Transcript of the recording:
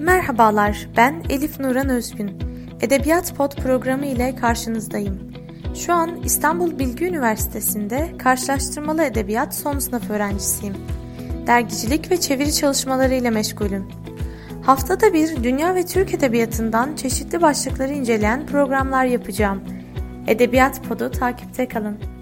Merhabalar, ben Elif Nuran Özgün. Edebiyat Pod programı ile karşınızdayım. Şu an İstanbul Bilgi Üniversitesi'nde karşılaştırmalı edebiyat son sınıf öğrencisiyim. Dergicilik ve çeviri çalışmaları ile meşgulüm. Haftada bir dünya ve Türk edebiyatından çeşitli başlıkları inceleyen programlar yapacağım. Edebiyat Pod'u takipte kalın.